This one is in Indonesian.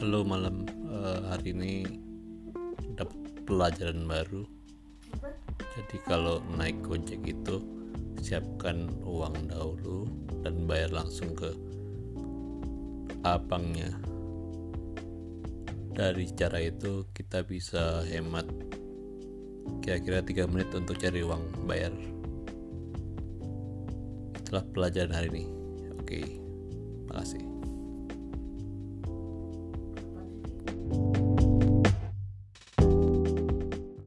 lo malam. Uh, hari ini dapat pelajaran baru. Jadi kalau naik gojek itu siapkan uang dahulu dan bayar langsung ke abangnya. Dari cara itu kita bisa hemat kira-kira 3 menit untuk cari uang bayar. Itulah pelajaran hari ini. Oke makasih.